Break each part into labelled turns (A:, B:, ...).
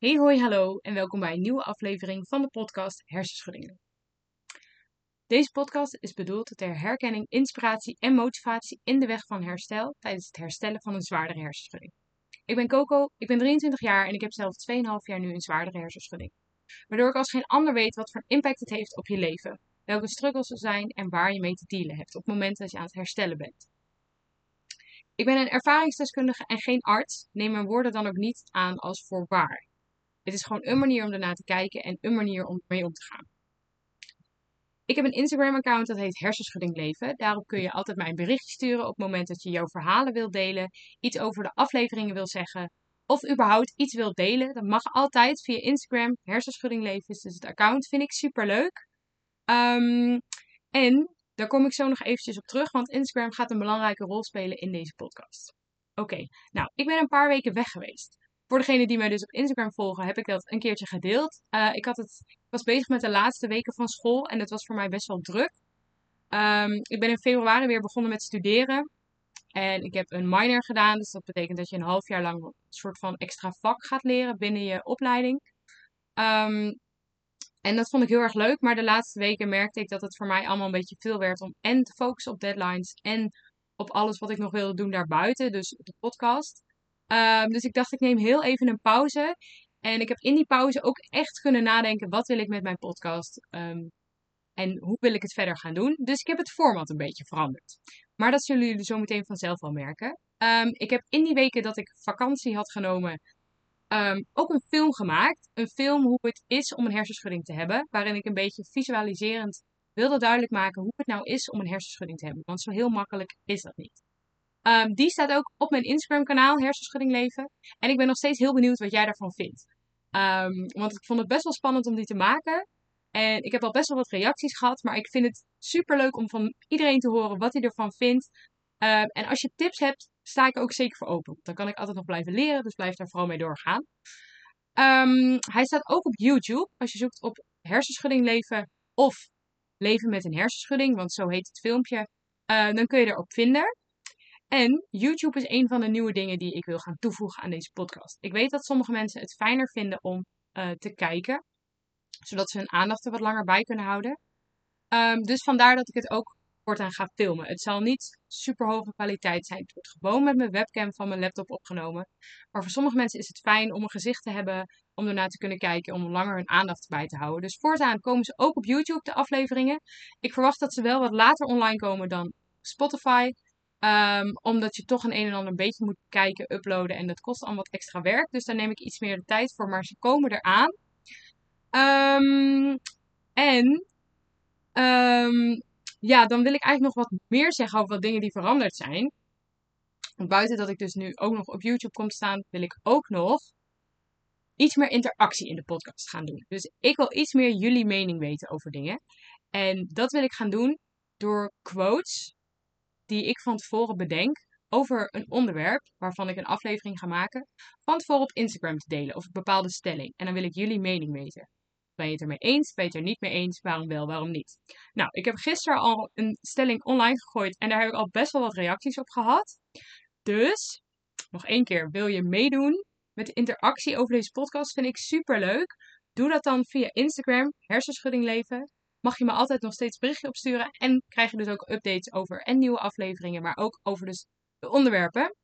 A: Hey hoi hallo en welkom bij een nieuwe aflevering van de podcast Hersenschuddingen. Deze podcast is bedoeld ter herkenning, inspiratie en motivatie in de weg van herstel tijdens het herstellen van een zwaardere hersenschudding. Ik ben Coco, ik ben 23 jaar en ik heb zelf 2,5 jaar nu een zwaardere hersenschudding. Waardoor ik als geen ander weet wat voor impact het heeft op je leven, welke struggles er zijn en waar je mee te dealen hebt op het moment dat je aan het herstellen bent. Ik ben een ervaringsdeskundige en geen arts, neem mijn woorden dan ook niet aan als voor Het is gewoon een manier om ernaar te kijken en een manier om mee om te gaan. Ik heb een Instagram-account dat heet Hersenschudding Leven. Daarop kun je altijd mij een berichtje sturen op het moment dat je jouw verhalen wilt delen, iets over de afleveringen wil zeggen of überhaupt iets wilt delen. Dat mag altijd via Instagram. Hersenschudding Leven is dus het account. Vind ik super leuk. Ehm, en daar kom ik zo nog eventjes op terug, want Instagram gaat een belangrijke rol spelen in deze podcast. Oké, nou, ik ben een paar weken weg geweest. Voor degenen die mij dus op Instagram volgen, heb ik dat een keertje gedeeld. Uh, ik, had het, was bezig met de laatste weken van school en het was voor mij best wel druk. Um, ik ben in februari weer begonnen met studeren. En ik heb een minor gedaan, dus dat betekent dat je een half jaar lang een soort van extra vak gaat leren binnen je opleiding. Um, en dat vond ik heel erg leuk, maar de laatste weken merkte ik dat het voor mij allemaal een beetje veel werd om en te focussen op deadlines en op alles wat ik nog wilde doen daarbuiten, dus de podcast. Um, dus ik dacht, ik neem heel even een pauze. En ik heb in die pauze ook echt kunnen nadenken, wat wil ik met mijn podcast? Um, en hoe wil ik het verder gaan doen? Dus ik heb het format een beetje veranderd. Maar dat zullen jullie zo meteen vanzelf wel merken. Um, ik heb in die weken dat ik vakantie had genomen, ook een film gemaakt. Een film hoe het is om een hersenschudding te hebben. Waarin ik een beetje visualiserend wilde duidelijk maken hoe het nou is om een hersenschudding te hebben. Want zo heel makkelijk is dat niet. Um, die staat ook op mijn Instagram kanaal, Hersenschudding Leven. En ik ben nog steeds heel benieuwd wat jij daarvan vindt. Um, want ik vond het best wel spannend om die te maken. En ik heb al best wel wat reacties gehad. Maar ik vind het super leuk om van iedereen te horen wat hij ervan vindt. Um, en als je tips hebt, sta ik ook zeker voor open. Dan kan ik altijd nog blijven leren. Dus blijf daar vooral mee doorgaan. hij staat ook op YouTube. Als je zoekt op hersenschudding leven of leven met een hersenschudding. Want zo heet het filmpje. Dan kun je erop vinden. En YouTube is een van de nieuwe dingen die ik wil gaan toevoegen aan deze podcast. Ik weet dat sommige mensen het fijner vinden om uh, te kijken, zodat ze hun aandacht er wat langer bij kunnen houden. Um, dus vandaar dat ik het ook voortaan ga filmen. Het zal niet super hoge kwaliteit zijn. Het wordt gewoon met mijn webcam van mijn laptop opgenomen. Maar voor sommige mensen is het fijn om een gezicht te hebben, om ernaar te kunnen kijken, om langer hun aandacht bij te houden. Dus voortaan komen ze ook op YouTube, de afleveringen. Ik verwacht dat ze wel wat later online komen dan Spotify. Um, omdat je toch een een en ander een beetje moet kijken, uploaden. En dat kost allemaal wat extra werk. Dus daar neem ik iets meer tijd voor. Maar ze komen eraan. Um, en um, ja, dan wil ik eigenlijk nog wat meer zeggen over wat dingen die veranderd zijn. buiten dat ik dus nu ook nog op YouTube kom staan, wil ik ook nog iets meer interactie in de podcast gaan doen. Dus ik wil iets meer jullie mening weten over dingen. En dat wil ik gaan doen door quotes die ik van tevoren bedenk over een onderwerp waarvan ik een aflevering ga maken, van tevoren op Instagram te delen of een bepaalde stelling. En dan wil ik jullie mening weten. Ben je het ermee eens? Ben je het er niet mee eens? Waarom wel, waarom niet? Nou, ik heb gisteren al een stelling online gegooid en daar heb ik al best wel wat reacties op gehad. Dus, nog één keer, wil je meedoen met de interactie over deze podcast? Vind ik super leuk. Doe dat dan via Instagram, hersenschudding leven mag je me altijd nog steeds berichtje opsturen. En krijg je dus ook updates over en nieuwe afleveringen, maar ook over dus de onderwerpen.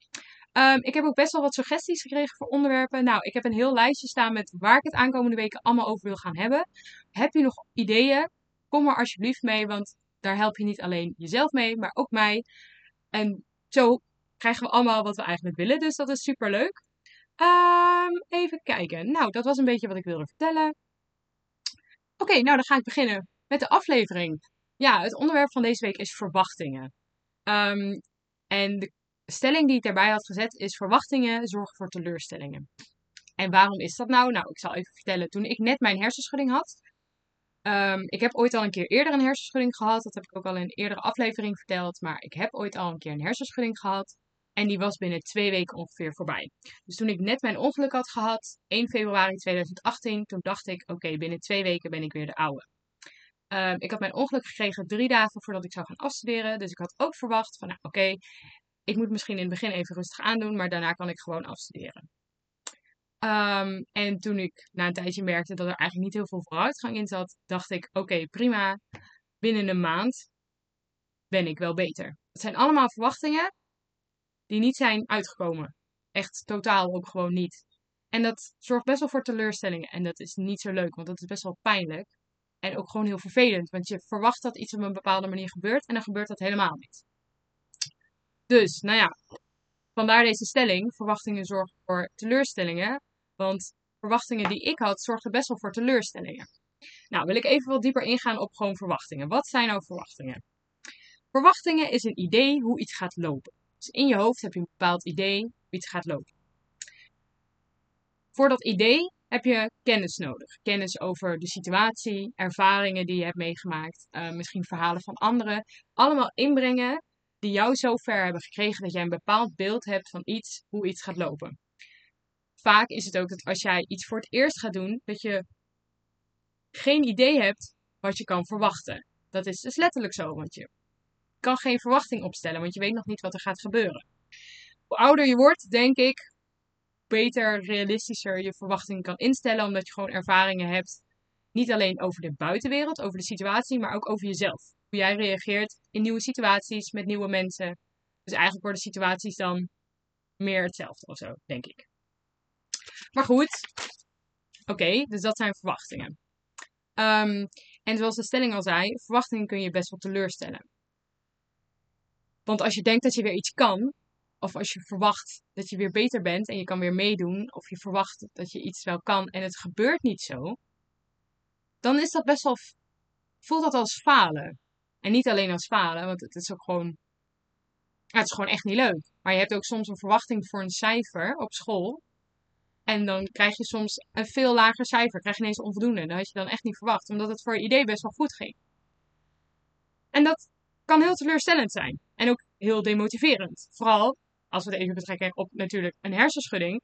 A: Um, ik heb ook best wel wat suggesties gekregen voor onderwerpen. Nou, ik heb een heel lijstje staan met waar ik het aankomende weken allemaal over wil gaan hebben. Heb je nog ideeën? Kom er alsjeblieft mee, want daar help je niet alleen jezelf mee, maar ook mij. En zo krijgen we allemaal wat we eigenlijk willen, dus dat is super leuk. Um, even kijken. Nou, dat was een beetje wat ik wilde vertellen. Oké, nou dan ga ik beginnen met de aflevering. Ja, het onderwerp van deze week is verwachtingen. Um, en de stelling die ik daarbij had gezet is: verwachtingen zorgen voor teleurstellingen. En waarom is dat nou? Nou, ik zal even vertellen. Toen ik net mijn hersenschudding had. Um, ik heb ooit al een keer eerder een hersenschudding gehad. Dat heb ik ook al in een eerdere aflevering verteld. Maar ik heb ooit al een keer een hersenschudding gehad. En die was binnen twee weken ongeveer voorbij. Dus toen ik net mijn ongeluk had gehad, 1 februari 2018, toen dacht ik: oké, binnen twee weken ben ik weer de oude. Um, ik had mijn ongeluk gekregen drie dagen voordat ik zou gaan afstuderen. Dus ik had ook verwacht van, nou oké, ik moet misschien in het begin even rustig aandoen, maar daarna kan ik gewoon afstuderen. Ehm, en toen ik na een tijdje merkte dat er eigenlijk niet heel veel vooruitgang in zat, dacht ik: oké, prima. Binnen een maand ben ik wel beter. Het zijn allemaal verwachtingen die niet zijn uitgekomen. Echt totaal ook gewoon niet. En dat zorgt best wel voor teleurstellingen. En dat is niet zo leuk, want dat is best wel pijnlijk. En ook gewoon heel vervelend, want je verwacht dat iets op een bepaalde manier gebeurt en dan gebeurt dat helemaal niet. Dus, nou ja, vandaar deze stelling. Verwachtingen zorgen voor teleurstellingen. Want verwachtingen die ik had, zorgden best wel voor teleurstellingen. Nou, wil ik even wat dieper ingaan op gewoon verwachtingen. Wat zijn nou verwachtingen? Verwachtingen is een idee hoe iets gaat lopen. Dus in je hoofd heb je een bepaald idee hoe iets gaat lopen. Voor dat idee heb je kennis nodig. Kennis over de situatie, ervaringen die je hebt meegemaakt, uh, misschien verhalen van anderen. Allemaal inbrengen die jou zo ver hebben gekregen dat jij een bepaald beeld hebt van iets, hoe iets gaat lopen. Vaak is het ook dat als jij iets voor het eerst gaat doen, dat je geen idee hebt wat je kan verwachten. Dat is dus letterlijk zo, want je kan geen verwachting opstellen, want je weet nog niet wat er gaat gebeuren. Hoe ouder je wordt, denk ik, beter, realistischer je verwachtingen kan instellen, omdat je gewoon ervaringen hebt. Niet alleen over de buitenwereld, over de situatie, maar ook over jezelf. Hoe jij reageert in nieuwe situaties met nieuwe mensen. Dus eigenlijk worden situaties dan meer hetzelfde of zo, denk ik. Maar goed, oké, dus dat zijn verwachtingen. Um, en zoals de stelling al zei, verwachtingen kun je best wel teleurstellen. Want als je denkt dat je weer iets kan, of als je verwacht dat je weer beter bent en je kan weer meedoen, of je verwacht dat je iets wel kan en het gebeurt niet zo, dan is dat best wel, voelt dat als falen. En niet alleen als falen, want het is ook gewoon, het is gewoon echt niet leuk. Maar je hebt ook soms een verwachting voor een cijfer op school. En dan krijg je soms een veel lager cijfer, krijg je ineens onvoldoende. Dat had je dan echt niet verwacht, omdat het voor je idee best wel goed ging. En dat kan heel teleurstellend zijn. En ook heel demotiverend. Vooral als we het even betrekken op natuurlijk een hersenschudding.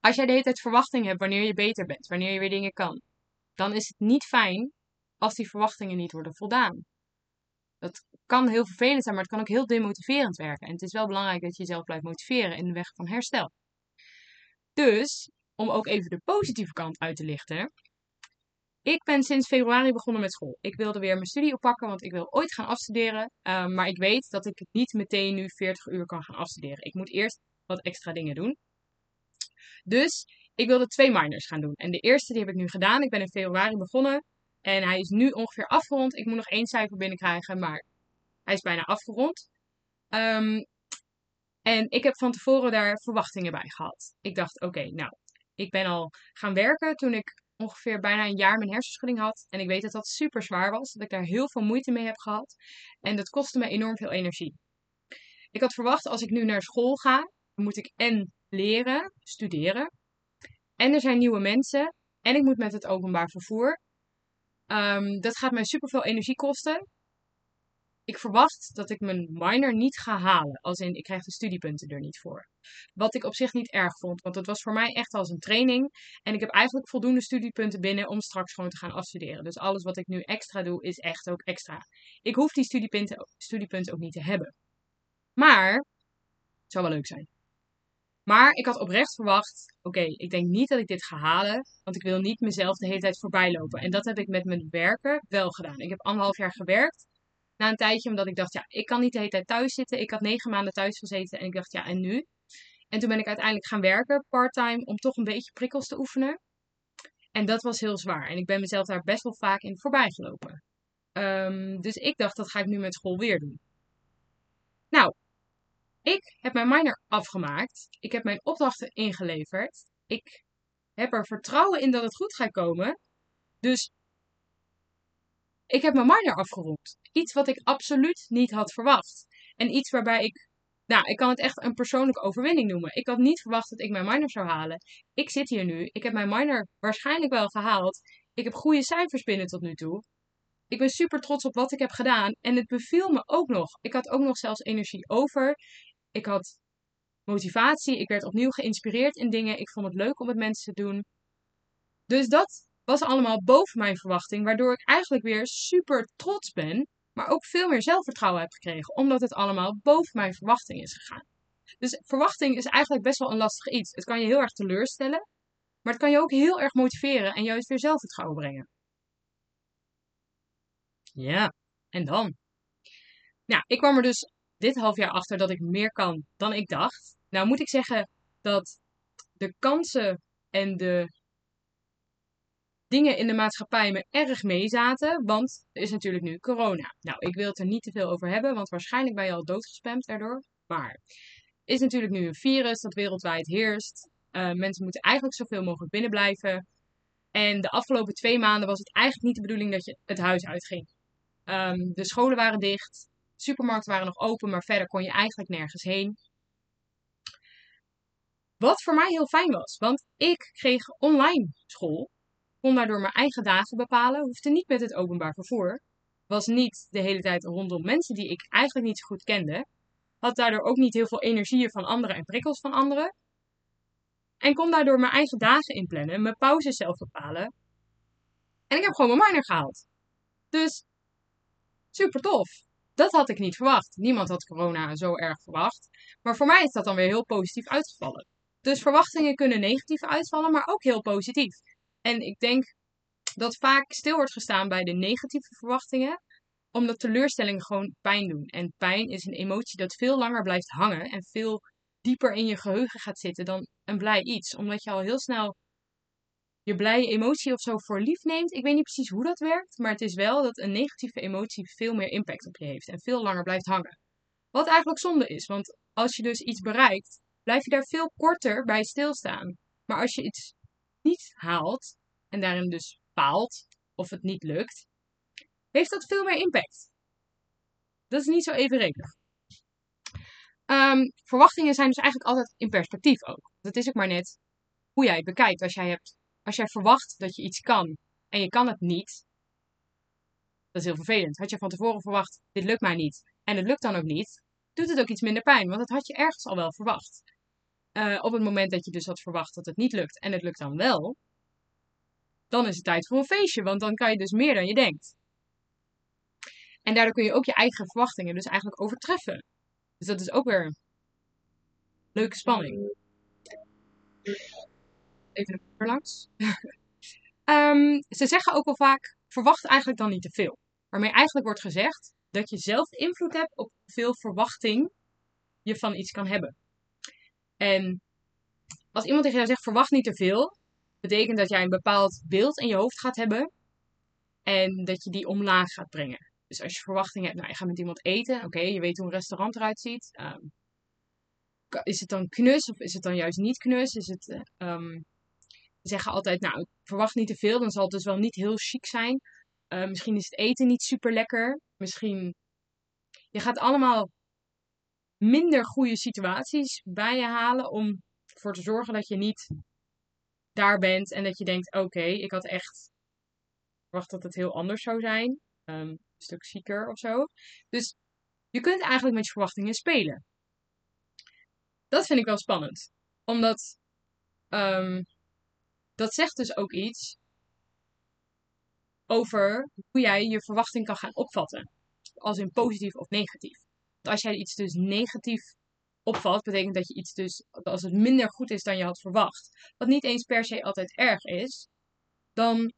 A: Als jij de hele tijd verwachting hebt wanneer je beter bent, wanneer je weer dingen kan, dan is het niet fijn als die verwachtingen niet worden voldaan. Dat kan heel vervelend zijn, maar het kan ook heel demotiverend werken. En het is wel belangrijk dat je jezelf blijft motiveren in de weg van herstel. Dus, om ook even de positieve kant uit te lichten, ik ben sinds februari begonnen met school. Ik wilde weer mijn studie oppakken, want ik wil ooit gaan afstuderen. Ehm, maar ik weet dat ik niet meteen nu 40 uur kan gaan afstuderen. Ik moet eerst wat extra dingen doen. Dus ik wilde twee minors gaan doen. En de eerste die heb ik nu gedaan. Ik ben in februari begonnen. En hij is nu ongeveer afgerond. Ik moet nog één cijfer binnenkrijgen, maar hij is bijna afgerond. Ehm, en ik heb van tevoren daar verwachtingen bij gehad. Ik dacht, oké, nou, ik ben al gaan werken toen ik ongeveer bijna een jaar mijn hersenschudding had. En ik weet dat dat super zwaar was. Dat ik daar heel veel moeite mee heb gehad. En dat kostte me enorm veel energie. Ik had verwacht als ik nu naar school ga, moet ik en leren, studeren. En er zijn nieuwe mensen. En ik moet met het openbaar vervoer. Um, dat gaat mij super veel energie kosten ik verwacht dat ik mijn minor niet ga halen. Als in, ik krijg de studiepunten er niet voor. Wat ik op zich niet erg vond, want het was voor mij echt als een training. En ik heb eigenlijk voldoende studiepunten binnen om straks gewoon te gaan afstuderen. Dus alles wat ik nu extra doe, is echt ook extra. Ik hoef die studiepunten, studiepunten ook niet te hebben. Maar, het zou wel leuk zijn. Maar ik had oprecht verwacht, oké, ik denk niet dat ik dit ga halen, want ik wil niet mezelf de hele tijd voorbij lopen. En dat heb ik met mijn werken wel gedaan. Ik heb anderhalf jaar gewerkt na een tijdje, omdat ik dacht, ja, ik kan niet de hele tijd thuis zitten. Ik had negen maanden thuis gezeten en ik dacht, ja, en nu? En toen ben ik uiteindelijk gaan werken, parttime, om toch een beetje prikkels te oefenen. En dat was heel zwaar. En ik ben mezelf daar best wel vaak in voorbij gelopen. Um, dus ik dacht, dat ga ik nu met school weer doen. Nou, ik heb mijn minor afgemaakt. Ik heb mijn opdrachten ingeleverd. Ik heb er vertrouwen in dat het goed gaat komen. Dus ik heb mijn minor afgerond. Iets wat ik absoluut niet had verwacht. En iets waarbij ik, nou, ik kan het echt een persoonlijke overwinning noemen. Ik had niet verwacht dat ik mijn minor zou halen. Ik zit hier nu. Ik heb mijn minor waarschijnlijk wel gehaald. Ik heb goede cijfers binnen tot nu toe. Ik ben super trots op wat ik heb gedaan. En het beviel me ook nog. Ik had ook nog zelfs energie over. Ik had motivatie. Ik werd opnieuw geïnspireerd in dingen. Ik vond het leuk om met mensen te doen. Dus dat was allemaal boven mijn verwachting, waardoor ik eigenlijk weer super trots ben, maar ook veel meer zelfvertrouwen heb gekregen, omdat het allemaal boven mijn verwachting is gegaan. Dus verwachting is eigenlijk best wel een lastig iets. Het kan je heel erg teleurstellen, maar het kan je ook heel erg motiveren en juist weer zelf het gauw brengen. Ja, en dan? Nou, ik kwam er dus dit half jaar achter dat ik meer kan dan ik dacht. Nou moet ik zeggen dat de kansen en de dingen in de maatschappij me erg meezaten, want er is natuurlijk nu corona. Nou, ik wil het er niet te veel over hebben, want waarschijnlijk ben je al doodgespamd daardoor. Maar is natuurlijk nu een virus dat wereldwijd heerst. Uh, mensen moeten eigenlijk zoveel mogelijk binnen blijven. En de afgelopen twee maanden was het eigenlijk niet de bedoeling dat je het huis uitging. Um, de scholen waren dicht, supermarkten waren nog open, maar verder kon je eigenlijk nergens heen. Wat voor mij heel fijn was, want ik kreeg online school, kon daardoor mijn eigen dagen bepalen, hoefde niet met het openbaar vervoer, was niet de hele tijd rondom mensen die ik eigenlijk niet zo goed kende, had daardoor ook niet heel veel energieën van anderen en prikkels van anderen. En kon daardoor mijn eigen dagen inplannen, mijn pauzes zelf bepalen. En ik heb gewoon mijn minor gehaald. Dus super tof. Dat had ik niet verwacht. Niemand had corona zo erg verwacht. Maar voor mij is dat dan weer heel positief uitgevallen. Dus verwachtingen kunnen negatief uitvallen, maar ook heel positief. En ik denk dat vaak stil wordt gestaan bij de negatieve verwachtingen, omdat teleurstellingen gewoon pijn doen. En pijn is een emotie dat veel langer blijft hangen en veel dieper in je geheugen gaat zitten dan een blij iets. Omdat je al heel snel je blije emotie of zo voor lief neemt. Ik weet niet precies hoe dat werkt, maar het is wel dat een negatieve emotie veel meer impact op je heeft en veel langer blijft hangen. Wat eigenlijk zonde is, want als je dus iets bereikt, blijf je daar veel korter bij stilstaan. Maar als je iets niet haalt en daarin dus faalt of het niet lukt, heeft dat veel meer impact. Dat is niet zo evenredig. Um, verwachtingen zijn dus eigenlijk altijd in perspectief ook. Het is ook maar net hoe jij het bekijkt. Als jij, hebt, als jij verwacht dat je iets kan en je kan het niet, dat is heel vervelend. Had je van tevoren verwacht, dit lukt mij niet, en het lukt dan ook niet, doet het ook iets minder pijn, want dat had je ergens al wel verwacht. Uh, op het moment dat je dus had verwacht dat het niet lukt en het lukt dan wel, dan is het tijd voor een feestje, want dan kan je dus meer dan je denkt. En daardoor kun je ook je eigen verwachtingen dus eigenlijk overtreffen. Dus dat is ook weer een leuke spanning. Even er langs. um, ze zeggen ook wel vaak, verwacht eigenlijk dan niet te veel. Waarmee eigenlijk wordt gezegd dat je zelf invloed hebt op hoeveel verwachting je van iets kan hebben. En als iemand tegen jou zegt, verwacht niet te veel, betekent dat jij een bepaald beeld in je hoofd gaat hebben en dat je die omlaag gaat brengen. Dus als je verwachting hebt, nou, je gaat met iemand eten, oké, je weet hoe een restaurant eruit ziet. Um, is het dan knus of is het dan juist niet knus? Is het, um, we zeggen altijd, nou, verwacht niet te veel, dan zal het dus wel niet heel chic zijn. Uh, misschien is het eten niet super lekker. Misschien, je gaat allemaal minder goede situaties bij je halen om ervoor te zorgen dat je niet daar bent en dat je denkt, oké, ik had echt verwacht dat het heel anders zou zijn. Um, een stuk zieker of zo. Dus je kunt eigenlijk met je verwachtingen spelen. Dat vind ik wel spannend. Omdat um, dat zegt dus ook iets over hoe jij je verwachting kan gaan opvatten. Als in positief of negatief. Als jij iets dus negatief opvalt, betekent dat je iets dus, als het minder goed is dan je had verwacht, wat niet eens per se altijd erg is, dan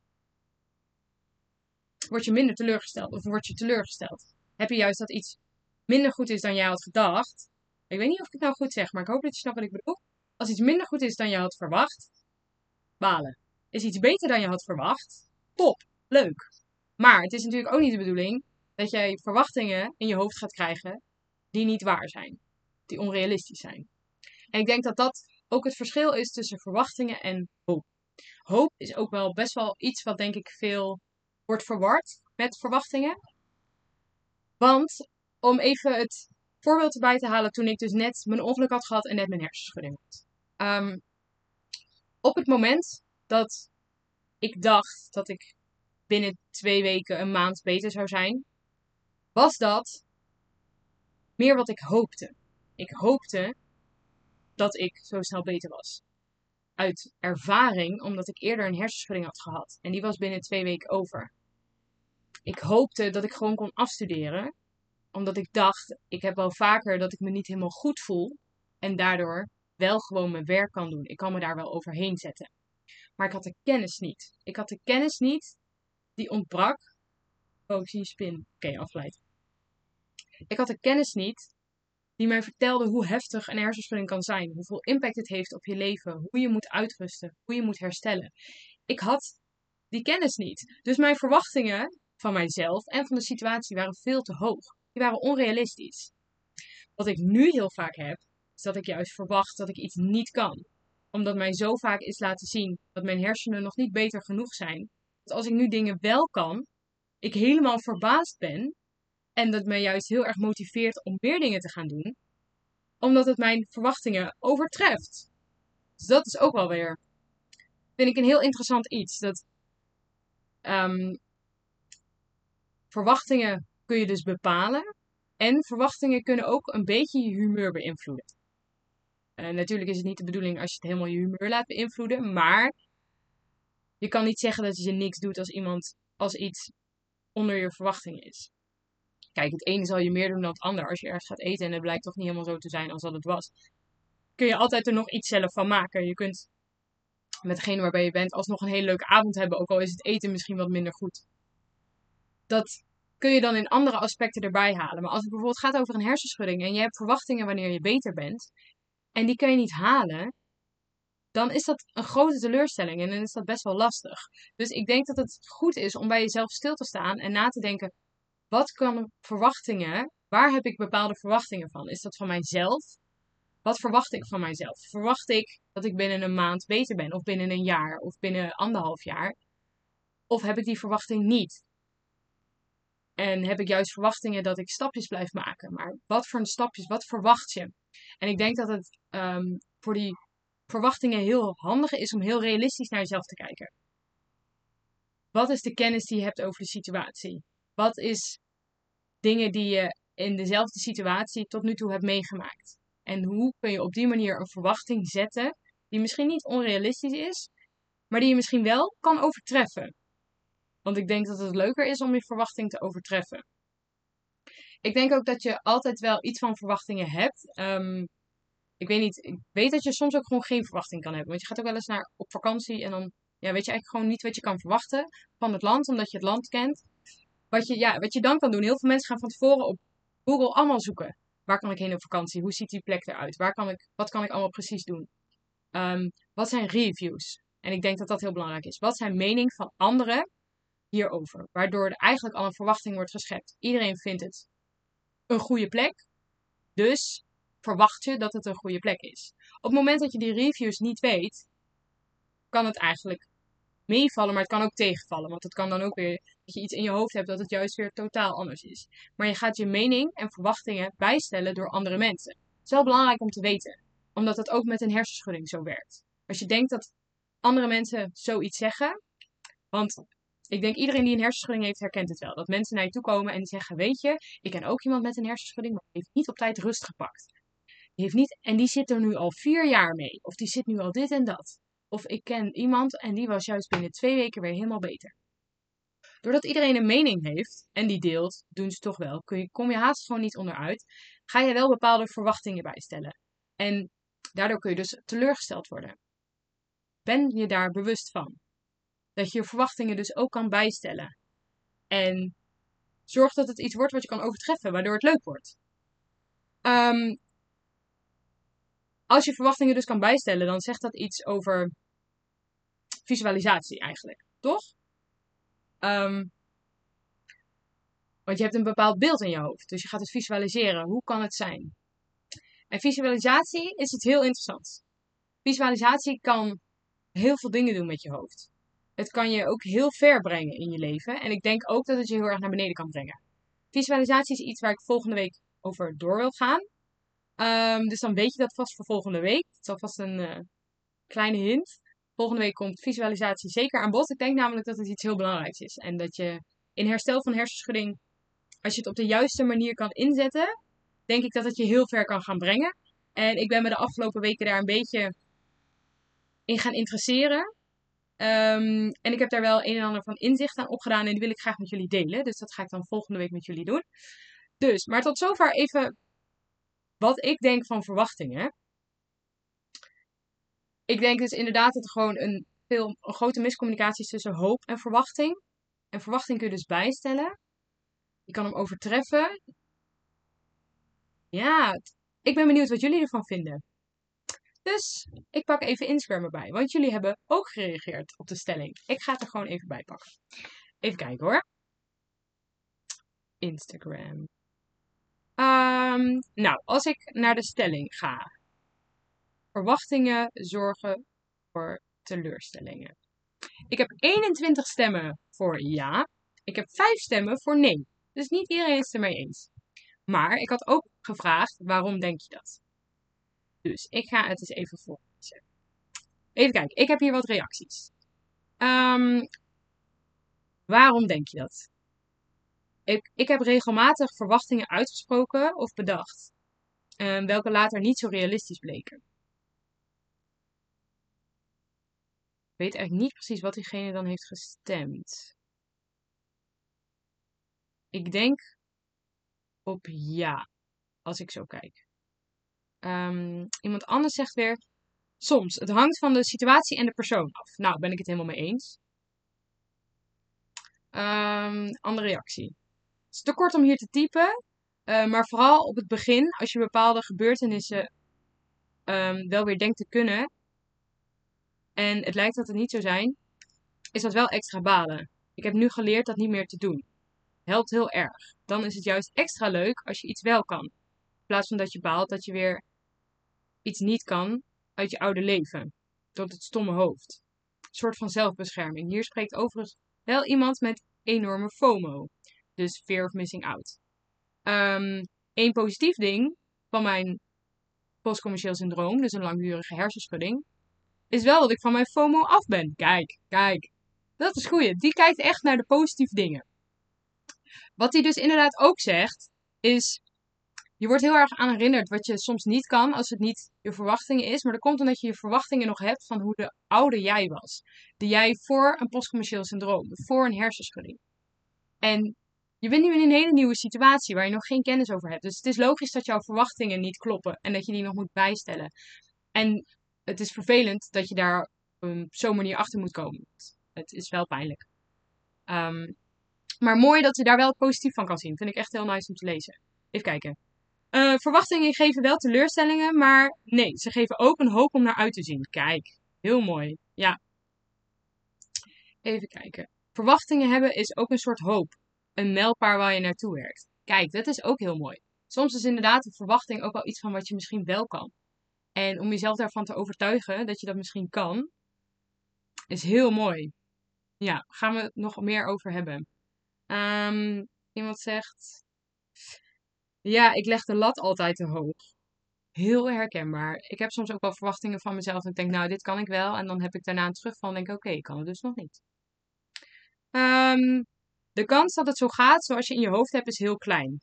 A: word je minder teleurgesteld of word je teleurgesteld. Heb je juist dat iets minder goed is dan jij had gedacht. Ik weet niet of ik het nou goed zeg, maar ik hoop dat je snapt wat ik bedoel. Als iets minder goed is dan je had verwacht, balen. Is iets beter dan je had verwacht, top, leuk. Maar het is natuurlijk ook niet de bedoeling dat jij verwachtingen in je hoofd gaat krijgen die niet waar zijn, die onrealistisch zijn. En ik denk dat dat ook het verschil is tussen verwachtingen en hoop. Hoop is ook wel best wel iets wat denk ik veel wordt verward met verwachtingen. Want om even het voorbeeld erbij te halen toen ik dus net mijn ongeluk had gehad en net mijn hersenschudding had. Um, op het moment dat ik dacht dat ik binnen twee weken, een maand beter zou zijn, was dat meer wat ik hoopte. Ik hoopte dat ik zo snel beter was. Uit ervaring, omdat ik eerder een hersenschudding had gehad. En die was binnen twee weken over. Ik hoopte dat ik gewoon kon afstuderen. Omdat ik dacht, ik heb wel vaker dat ik me niet helemaal goed voel. En daardoor wel gewoon mijn werk kan doen. Ik kan me daar wel overheen zetten. Maar ik had de kennis niet. Ik had de kennis niet die ontbrak. Oh, ik zie een spin. Oké, afleid. Ik had de kennis niet die mij vertelde hoe heftig een hersenschudding kan zijn. Hoeveel impact het heeft op je leven. Hoe je moet uitrusten. Hoe je moet herstellen. Ik had die kennis niet. Dus mijn verwachtingen van mijzelf en van de situatie waren veel te hoog. Die waren onrealistisch. Wat ik nu heel vaak heb, is dat ik juist verwacht dat ik iets niet kan. Omdat mij zo vaak is laten zien dat mijn hersenen nog niet beter genoeg zijn. Dat als ik nu dingen wel kan, ik helemaal verbaasd ben. En dat mij juist heel erg motiveert om meer dingen te gaan doen. Omdat het mijn verwachtingen overtreft. Dus dat is ook wel weer, vind ik een heel interessant iets. Dat um, verwachtingen kun je dus bepalen. En verwachtingen kunnen ook een beetje je humeur beïnvloeden. Uh, natuurlijk is het niet de bedoeling als je het helemaal je humeur laat beïnvloeden. Maar je kan niet zeggen dat je niks doet als iemand als iets onder je verwachting is. Kijk, het ene zal je meer doen dan het ander. Als je ergens gaat eten en het blijkt toch niet helemaal zo te zijn als dat het was. Kun je altijd er nog iets zelf van maken. Je kunt met degene waarbij je bent alsnog een hele leuke avond hebben. Ook al is het eten misschien wat minder goed. Dat kun je dan in andere aspecten erbij halen. Maar als het bijvoorbeeld gaat over een hersenschudding en je hebt verwachtingen wanneer je beter bent. En die kun je niet halen. Dan is dat een grote teleurstelling en dan is dat best wel lastig. Dus ik denk dat het goed is om bij jezelf stil te staan en na te denken: wat kan verwachtingen, waar heb ik bepaalde verwachtingen van? Is dat van mijzelf? Wat verwacht ik van mijzelf? Verwacht ik dat ik binnen een maand beter ben, of binnen een jaar, of binnen anderhalf jaar? Of heb ik die verwachting niet? En heb ik juist verwachtingen dat ik stapjes blijf maken? Maar wat voor stapjes, wat verwacht je? En ik denk dat het um, voor die verwachtingen heel handig is om heel realistisch naar jezelf te kijken. Wat is de kennis die je hebt over de situatie? Wat is dingen die je in dezelfde situatie tot nu toe hebt meegemaakt? En hoe kun je op die manier een verwachting zetten die misschien niet onrealistisch is, maar die je misschien wel kan overtreffen? Want ik denk dat het leuker is om je verwachting te overtreffen. Ik denk ook dat je altijd wel iets van verwachtingen hebt. Um, ik weet niet, ik weet dat je soms ook gewoon geen verwachting kan hebben. Want je gaat ook wel eens naar, op vakantie en dan ja, weet je eigenlijk gewoon niet wat je kan verwachten van het land, omdat je het land kent. Wat je, ja, wat je dan kan doen, heel veel mensen gaan van tevoren op Google allemaal zoeken. Waar kan ik heen op vakantie? Hoe ziet die plek eruit? Waar kan ik, wat kan ik allemaal precies doen? Um, wat zijn reviews? En ik denk dat dat heel belangrijk is. Wat zijn mening van anderen hierover? Waardoor er eigenlijk al een verwachting wordt geschept. Iedereen vindt het een goede plek. Dus verwacht je dat het een goede plek is. Op het moment dat je die reviews niet weet, kan het eigenlijk meevallen, maar het kan ook tegenvallen. Want het kan dan ook weer dat je iets in je hoofd hebt dat het juist weer totaal anders is. Maar je gaat je mening en verwachtingen bijstellen door andere mensen. Het is wel belangrijk om te weten, omdat het ook met een hersenschudding zo werkt. Als je denkt dat andere mensen zoiets zeggen, want ik denk iedereen die een hersenschudding heeft, herkent het wel. Dat mensen naar je toe komen en zeggen: Weet je, ik ken ook iemand met een hersenschudding, maar die heeft niet op tijd rust gepakt. Die heeft niet, en die zit er nu al vier jaar mee. Of die zit nu al dit en dat. Of ik ken iemand en die was juist binnen twee weken weer helemaal beter. Doordat iedereen een mening heeft en die deelt, doen ze toch wel. Kun je, kom je haast gewoon niet onderuit. Ga je wel bepaalde verwachtingen bijstellen. En daardoor kun je dus teleurgesteld worden. Ben je daar bewust van? Dat je je verwachtingen dus ook kan bijstellen. En zorg dat het iets wordt wat je kan overtreffen, waardoor het leuk wordt. Um, als je verwachtingen dus kan bijstellen, dan zegt dat iets over visualisatie eigenlijk, toch? Um, want je hebt een bepaald beeld in je hoofd, dus je gaat het visualiseren. Hoe kan het zijn? En visualisatie is iets heel interessants. Visualisatie kan heel veel dingen doen met je hoofd. Het kan je ook heel ver brengen in je leven. En ik denk ook dat het je heel erg naar beneden kan brengen. Visualisatie is iets waar ik volgende week over door wil gaan. Um, dus dan weet je dat vast voor volgende week. Het is alvast een uh, kleine hint. Volgende week komt visualisatie zeker aan bod. Ik denk namelijk dat het iets heel belangrijks is. En dat je in herstel van hersenschudding, als je het op de juiste manier kan inzetten, denk ik dat het je heel ver kan gaan brengen. En ik ben me de afgelopen weken daar een beetje in gaan interesseren. Um, en ik heb daar wel een en ander van inzicht aan opgedaan en die wil ik graag met jullie delen. Dus dat ga ik dan volgende week met jullie doen. Dus, maar tot zover even wat ik denk van verwachtingen. ik denk dus inderdaad dat er gewoon een, veel, een grote miscommunicatie is tussen hoop en verwachting. En verwachting kun je dus bijstellen. Je kan hem overtreffen. Ja, ik ben benieuwd wat jullie ervan vinden. Dus ik pak even Instagram erbij, want jullie hebben ook gereageerd op de stelling. Ik ga het er gewoon even bij pakken. Even kijken hoor. Instagram. Ehm, nou, als ik naar de stelling ga. Verwachtingen zorgen voor teleurstellingen. Ik heb 21 stemmen voor ja. Ik heb 5 stemmen voor nee. Dus niet iedereen is het ermee eens. Maar ik had ook gevraagd, waarom denk je dat? Dus ik ga het eens even voorlezen. Even kijken, ik heb hier wat reacties. Um, waarom denk je dat? Ik, ik heb regelmatig verwachtingen uitgesproken of bedacht, um, welke later niet zo realistisch bleken. Ik weet eigenlijk niet precies wat diegene dan heeft gestemd. Ik denk op ja, als ik zo kijk. Um, iemand anders zegt weer, soms, het hangt van de situatie en de persoon af. Nou, ben ik het helemaal mee eens. Um, andere reactie. Is te kort om hier te typen, uh, maar vooral op het begin, als je bepaalde gebeurtenissen um, wel weer denkt te kunnen, en het lijkt dat het niet zo zijn, is dat wel extra balen. Ik heb nu geleerd dat niet meer te doen. Helpt heel erg. Dan is het juist extra leuk als je iets wel kan. In plaats van dat je baalt dat je weer iets niet kan uit je oude leven. Tot het stomme hoofd. Een soort van zelfbescherming. Hier spreekt overigens wel iemand met enorme FOMO. Dus fear of missing out. Um, een positief ding van mijn postcommercieel syndroom, dus een langdurige hersenschudding, is wel dat ik van mijn FOMO af ben. Kijk, kijk. Dat is goed. Die kijkt echt naar de positieve dingen. Wat hij dus inderdaad ook zegt, is je wordt heel erg aan herinnerd wat je soms niet kan als het niet je verwachtingen is. Maar dat komt omdat je je verwachtingen nog hebt van hoe de oude jij was. De jij voor een postcommercieel syndroom, voor een hersenschudding. En je bent nu in een hele nieuwe situatie waar je nog geen kennis over hebt. Dus het is logisch dat jouw verwachtingen niet kloppen en dat je die nog moet bijstellen. En het is vervelend dat je daar op um, zo'n manier achter moet komen. Het is wel pijnlijk. Um, maar mooi dat je daar wel positief van kan zien. Vind ik echt heel nice om te lezen. Even kijken. Uh, verwachtingen geven wel teleurstellingen, maar nee, ze geven ook een hoop om naar uit te zien. Kijk, heel mooi. Ja. Even kijken. Verwachtingen hebben is ook een soort hoop. Een mijlpaal waar je naartoe werkt. Kijk, dat is ook heel mooi. Soms is inderdaad een verwachting ook wel iets van wat je misschien wel kan. En om jezelf daarvan te overtuigen dat je dat misschien kan, is heel mooi. Ja, gaan we het nog meer over hebben. Um, iemand zegt. Ja, ik leg de lat altijd te hoog. Heel herkenbaar. Ik heb soms ook wel verwachtingen van mezelf. En denk, nou, dit kan ik wel. En dan heb ik daarna een terugval en denk, oké, ik kan het dus nog niet. Um, de kans dat het zo gaat zoals je in je hoofd hebt, is heel klein.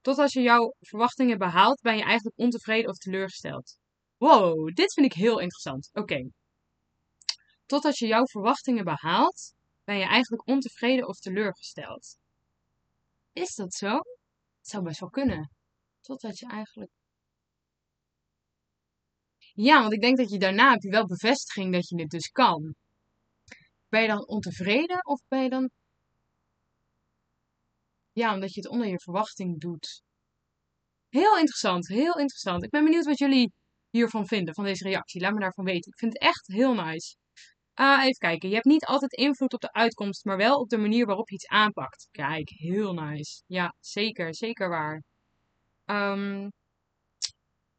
A: Tot als je jouw verwachtingen behaalt, ben je eigenlijk ontevreden of teleurgesteld. Wow, dit vind ik heel interessant. Oké. Okay. Tot als je jouw verwachtingen behaalt, ben je eigenlijk ontevreden of teleurgesteld. Is dat zo? Het zou best wel kunnen. Totdat je eigenlijk. Ja, want ik denk dat je daarna heb je wel bevestiging dat je dit dus kan. Ben je dan ontevreden of ben je dan. Ja, omdat je het onder je verwachting doet. Heel interessant, heel interessant. Ik ben benieuwd wat jullie hiervan vinden, van deze reactie. Laat me daarvan weten. Ik vind het echt heel nice. Uh, even kijken. Je hebt niet altijd invloed op de uitkomst, maar wel op de manier waarop je iets aanpakt. Kijk, heel nice. Ja, zeker. Zeker waar. Um,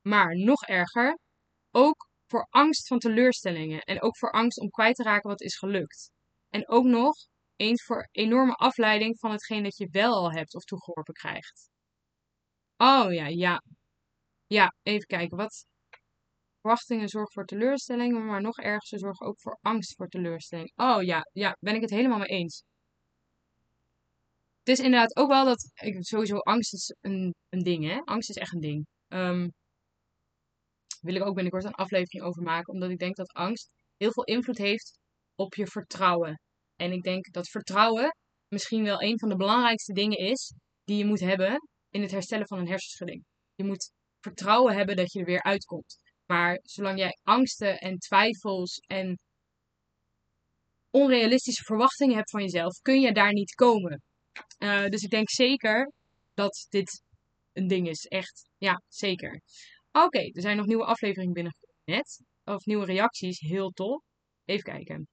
A: maar nog erger. Ook voor angst van teleurstellingen. En ook voor angst om kwijt te raken wat is gelukt. En ook nog eens voor enorme afleiding van hetgeen dat je wel al hebt of toegeworpen krijgt. Oh ja, ja. Ja, even kijken. Wat, Verwachtingen zorgen voor teleurstelling, maar nog erger, ze zorgen ook voor angst voor teleurstelling. Oh ja, ja, ben ik het helemaal mee eens. Het is inderdaad ook wel dat, sowieso angst is een, een ding, hè. Angst is echt een ding. Um, wil ik ook binnenkort een aflevering over maken, omdat ik denk dat angst heel veel invloed heeft op je vertrouwen. En ik denk dat vertrouwen misschien wel een van de belangrijkste dingen is die je moet hebben in het herstellen van een hersenschudding. Je moet vertrouwen hebben dat je er weer uitkomt. Maar zolang jij angsten en twijfels en onrealistische verwachtingen hebt van jezelf, kun je daar niet komen. Uh, dus ik denk zeker dat dit een ding is. Echt, ja, zeker. Oké, er zijn nog nieuwe afleveringen binnengekomen net. Of nieuwe reacties, heel tof. Even kijken.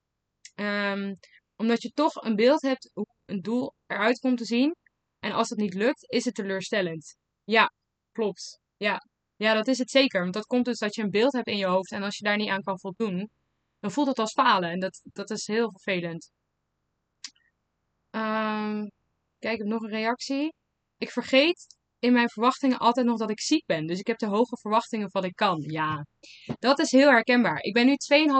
A: Um, omdat je toch een beeld hebt hoe een doel eruit komt te zien. En als dat niet lukt, is het teleurstellend. Ja, klopt. Ja. ja, dat is het zeker. Want dat komt dus dat je een beeld hebt in je hoofd. En als je daar niet aan kan voldoen, dan voelt het als falen. En dat, dat is heel vervelend. Um, kijk, ik heb nog een reactie. Ik vergeet in mijn verwachtingen altijd nog dat ik ziek ben. Dus ik heb de hoge verwachtingen van ik kan. Ja, dat is heel herkenbaar. Ik ben nu 2,5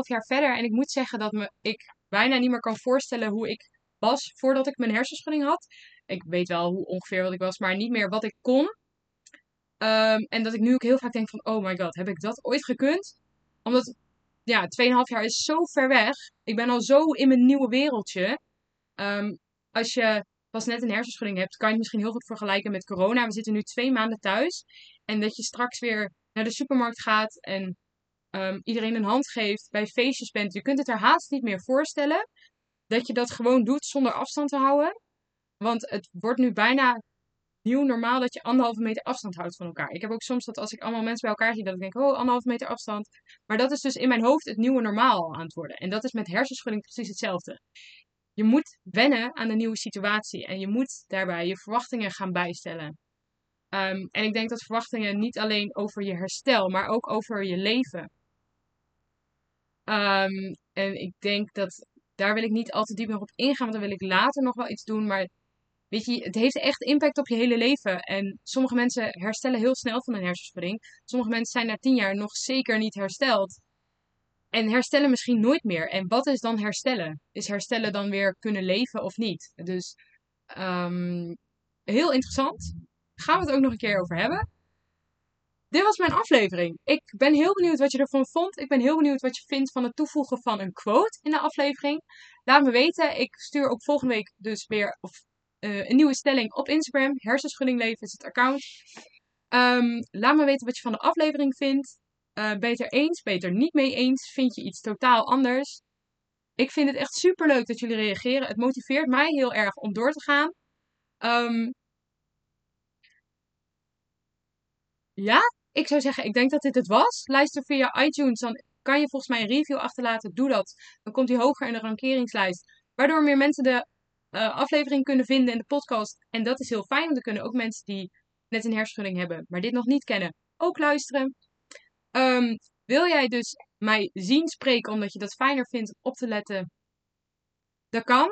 A: jaar verder en ik moet zeggen dat me, ik bijna niet meer kan voorstellen hoe ik was voordat ik mijn hersenschudding had. Ik weet wel hoe ongeveer wat ik was, maar niet meer wat ik kon. Um, en dat ik nu ook heel vaak denk van, oh my god, heb ik dat ooit gekund? Omdat, ja, 2,5 jaar is zo ver weg. Ik ben al zo in mijn nieuwe wereldje. Um, als je pas net een hersenschudding hebt, kan je het misschien heel goed vergelijken met corona. We zitten nu twee maanden thuis. En dat je straks weer naar de supermarkt gaat en um, iedereen een hand geeft, bij feestjes bent. Je kunt het er haast niet meer voorstellen dat je dat gewoon doet zonder afstand te houden. Want het wordt nu bijna nieuw normaal dat je anderhalve meter afstand houdt van elkaar. Ik heb ook soms dat als ik allemaal mensen bij elkaar zie, dat ik denk, oh, anderhalve meter afstand. Maar dat is dus in mijn hoofd het nieuwe normaal aan het worden. En dat is met hersenschudding precies hetzelfde je moet wennen aan de nieuwe situatie. En je moet daarbij je verwachtingen gaan bijstellen. Um, en ik denk dat verwachtingen niet alleen over je herstel, maar ook over je leven. Um, en ik denk dat daar wil ik niet al te op ingaan, want dan wil ik later nog wel iets doen. Maar weet je, het heeft echt impact op je hele leven. En sommige mensen herstellen heel snel van een hersenschudding. Sommige mensen zijn na tien jaar nog zeker niet hersteld. En herstellen misschien nooit meer. En wat is dan herstellen? Is herstellen dan weer kunnen leven of niet? Dus um, heel interessant. Gaan we het ook nog een keer over hebben. Dit was mijn aflevering. Ik ben heel benieuwd wat je ervan vond. Ik ben heel benieuwd wat je vindt van het toevoegen van een quote in de aflevering. Laat me weten. Ik stuur ook volgende week dus weer of, uh, een nieuwe stelling op Instagram. Hersenschudding leven is het account. Um, laat me weten wat je van de aflevering vindt. Uh, beter eens, beter niet mee eens. Vind je iets totaal anders? Ik vind het echt super leuk dat jullie reageren. Het motiveert mij heel erg om door te gaan. Um, ja, ik zou zeggen, ik denk dat dit het was. Luister via iTunes, dan kan je volgens mij een review achterlaten. Doe dat. Dan komt hij hoger in de rankeringslijst. Waardoor meer mensen de uh, aflevering kunnen vinden in de podcast. En dat is heel fijn, want dan kunnen ook mensen die net een hersenschudding hebben, maar dit nog niet kennen, ook luisteren. Um, wil jij dus mij zien spreken omdat je dat fijner vindt op te letten? Dat kan.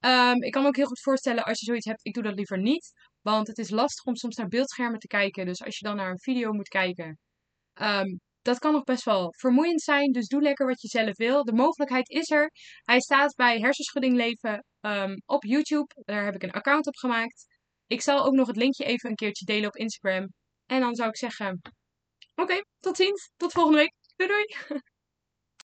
A: Um, ik kan me ook heel goed voorstellen als je zoiets hebt, ik doe dat liever niet. Want het is lastig om soms naar beeldschermen te kijken. Dus als je dan naar een video moet kijken, um, dat kan nog best wel vermoeiend zijn. Dus doe lekker wat je zelf wil. De mogelijkheid is er. Hij staat bij Hersenschudding Leven um, op YouTube. Daar heb ik een account op gemaakt. Ik zal ook nog het linkje even een keertje delen op Instagram. En dan zou ik zeggen, Oké, tot ziens. Tot volgende week. Doei doei.